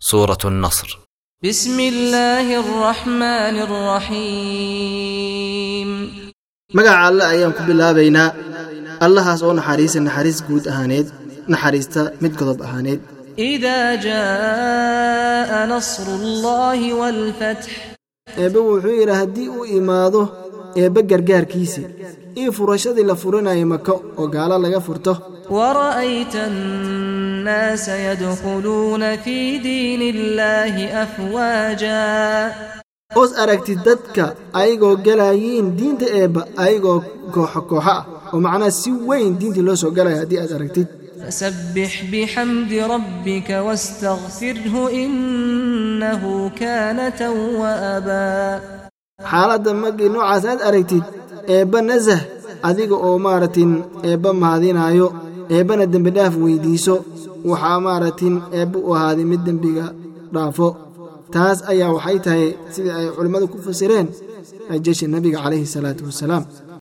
سورة النصر بسم الله الرحمن الرحيم magaca alle ayaan ku bilaabaynaa allahaas oo naxariisa naxariis guud ahaaneed naxariista mid godob ahaaneed. إذا جاء نصر الله والفتح eebbe wuxuu yidhi haddii uu imaado eebba gargaarkiisii. Iyo furashadii la furinaya mako oo gaalo laga furto. Wara'ayta annaasa yadkhuluuna fii diini illaahi afwaaja. Oos aragtid dadka ayagoo galaayiin diinta eebba ayagoo kooxo kooxo ah oo macnaha si weyn diintii loo soo galaya haddii aad aragtid. Fasabbix bixamdi rabbika wastakfirhu innahu kaana tawwaabaa xaaladda markii noocaas aad aragtid eebba nasah adiga oo maaratin eebba mahadinaayo eebbana dembidhaaf weydiiso waxaa maaratin eebba u ahaaday mid dembiga dhaafo. Taas ayaa waxay tahay sidii ay culimmadu ku fasireen jeesha nebiga calayhi salaatu wasalaam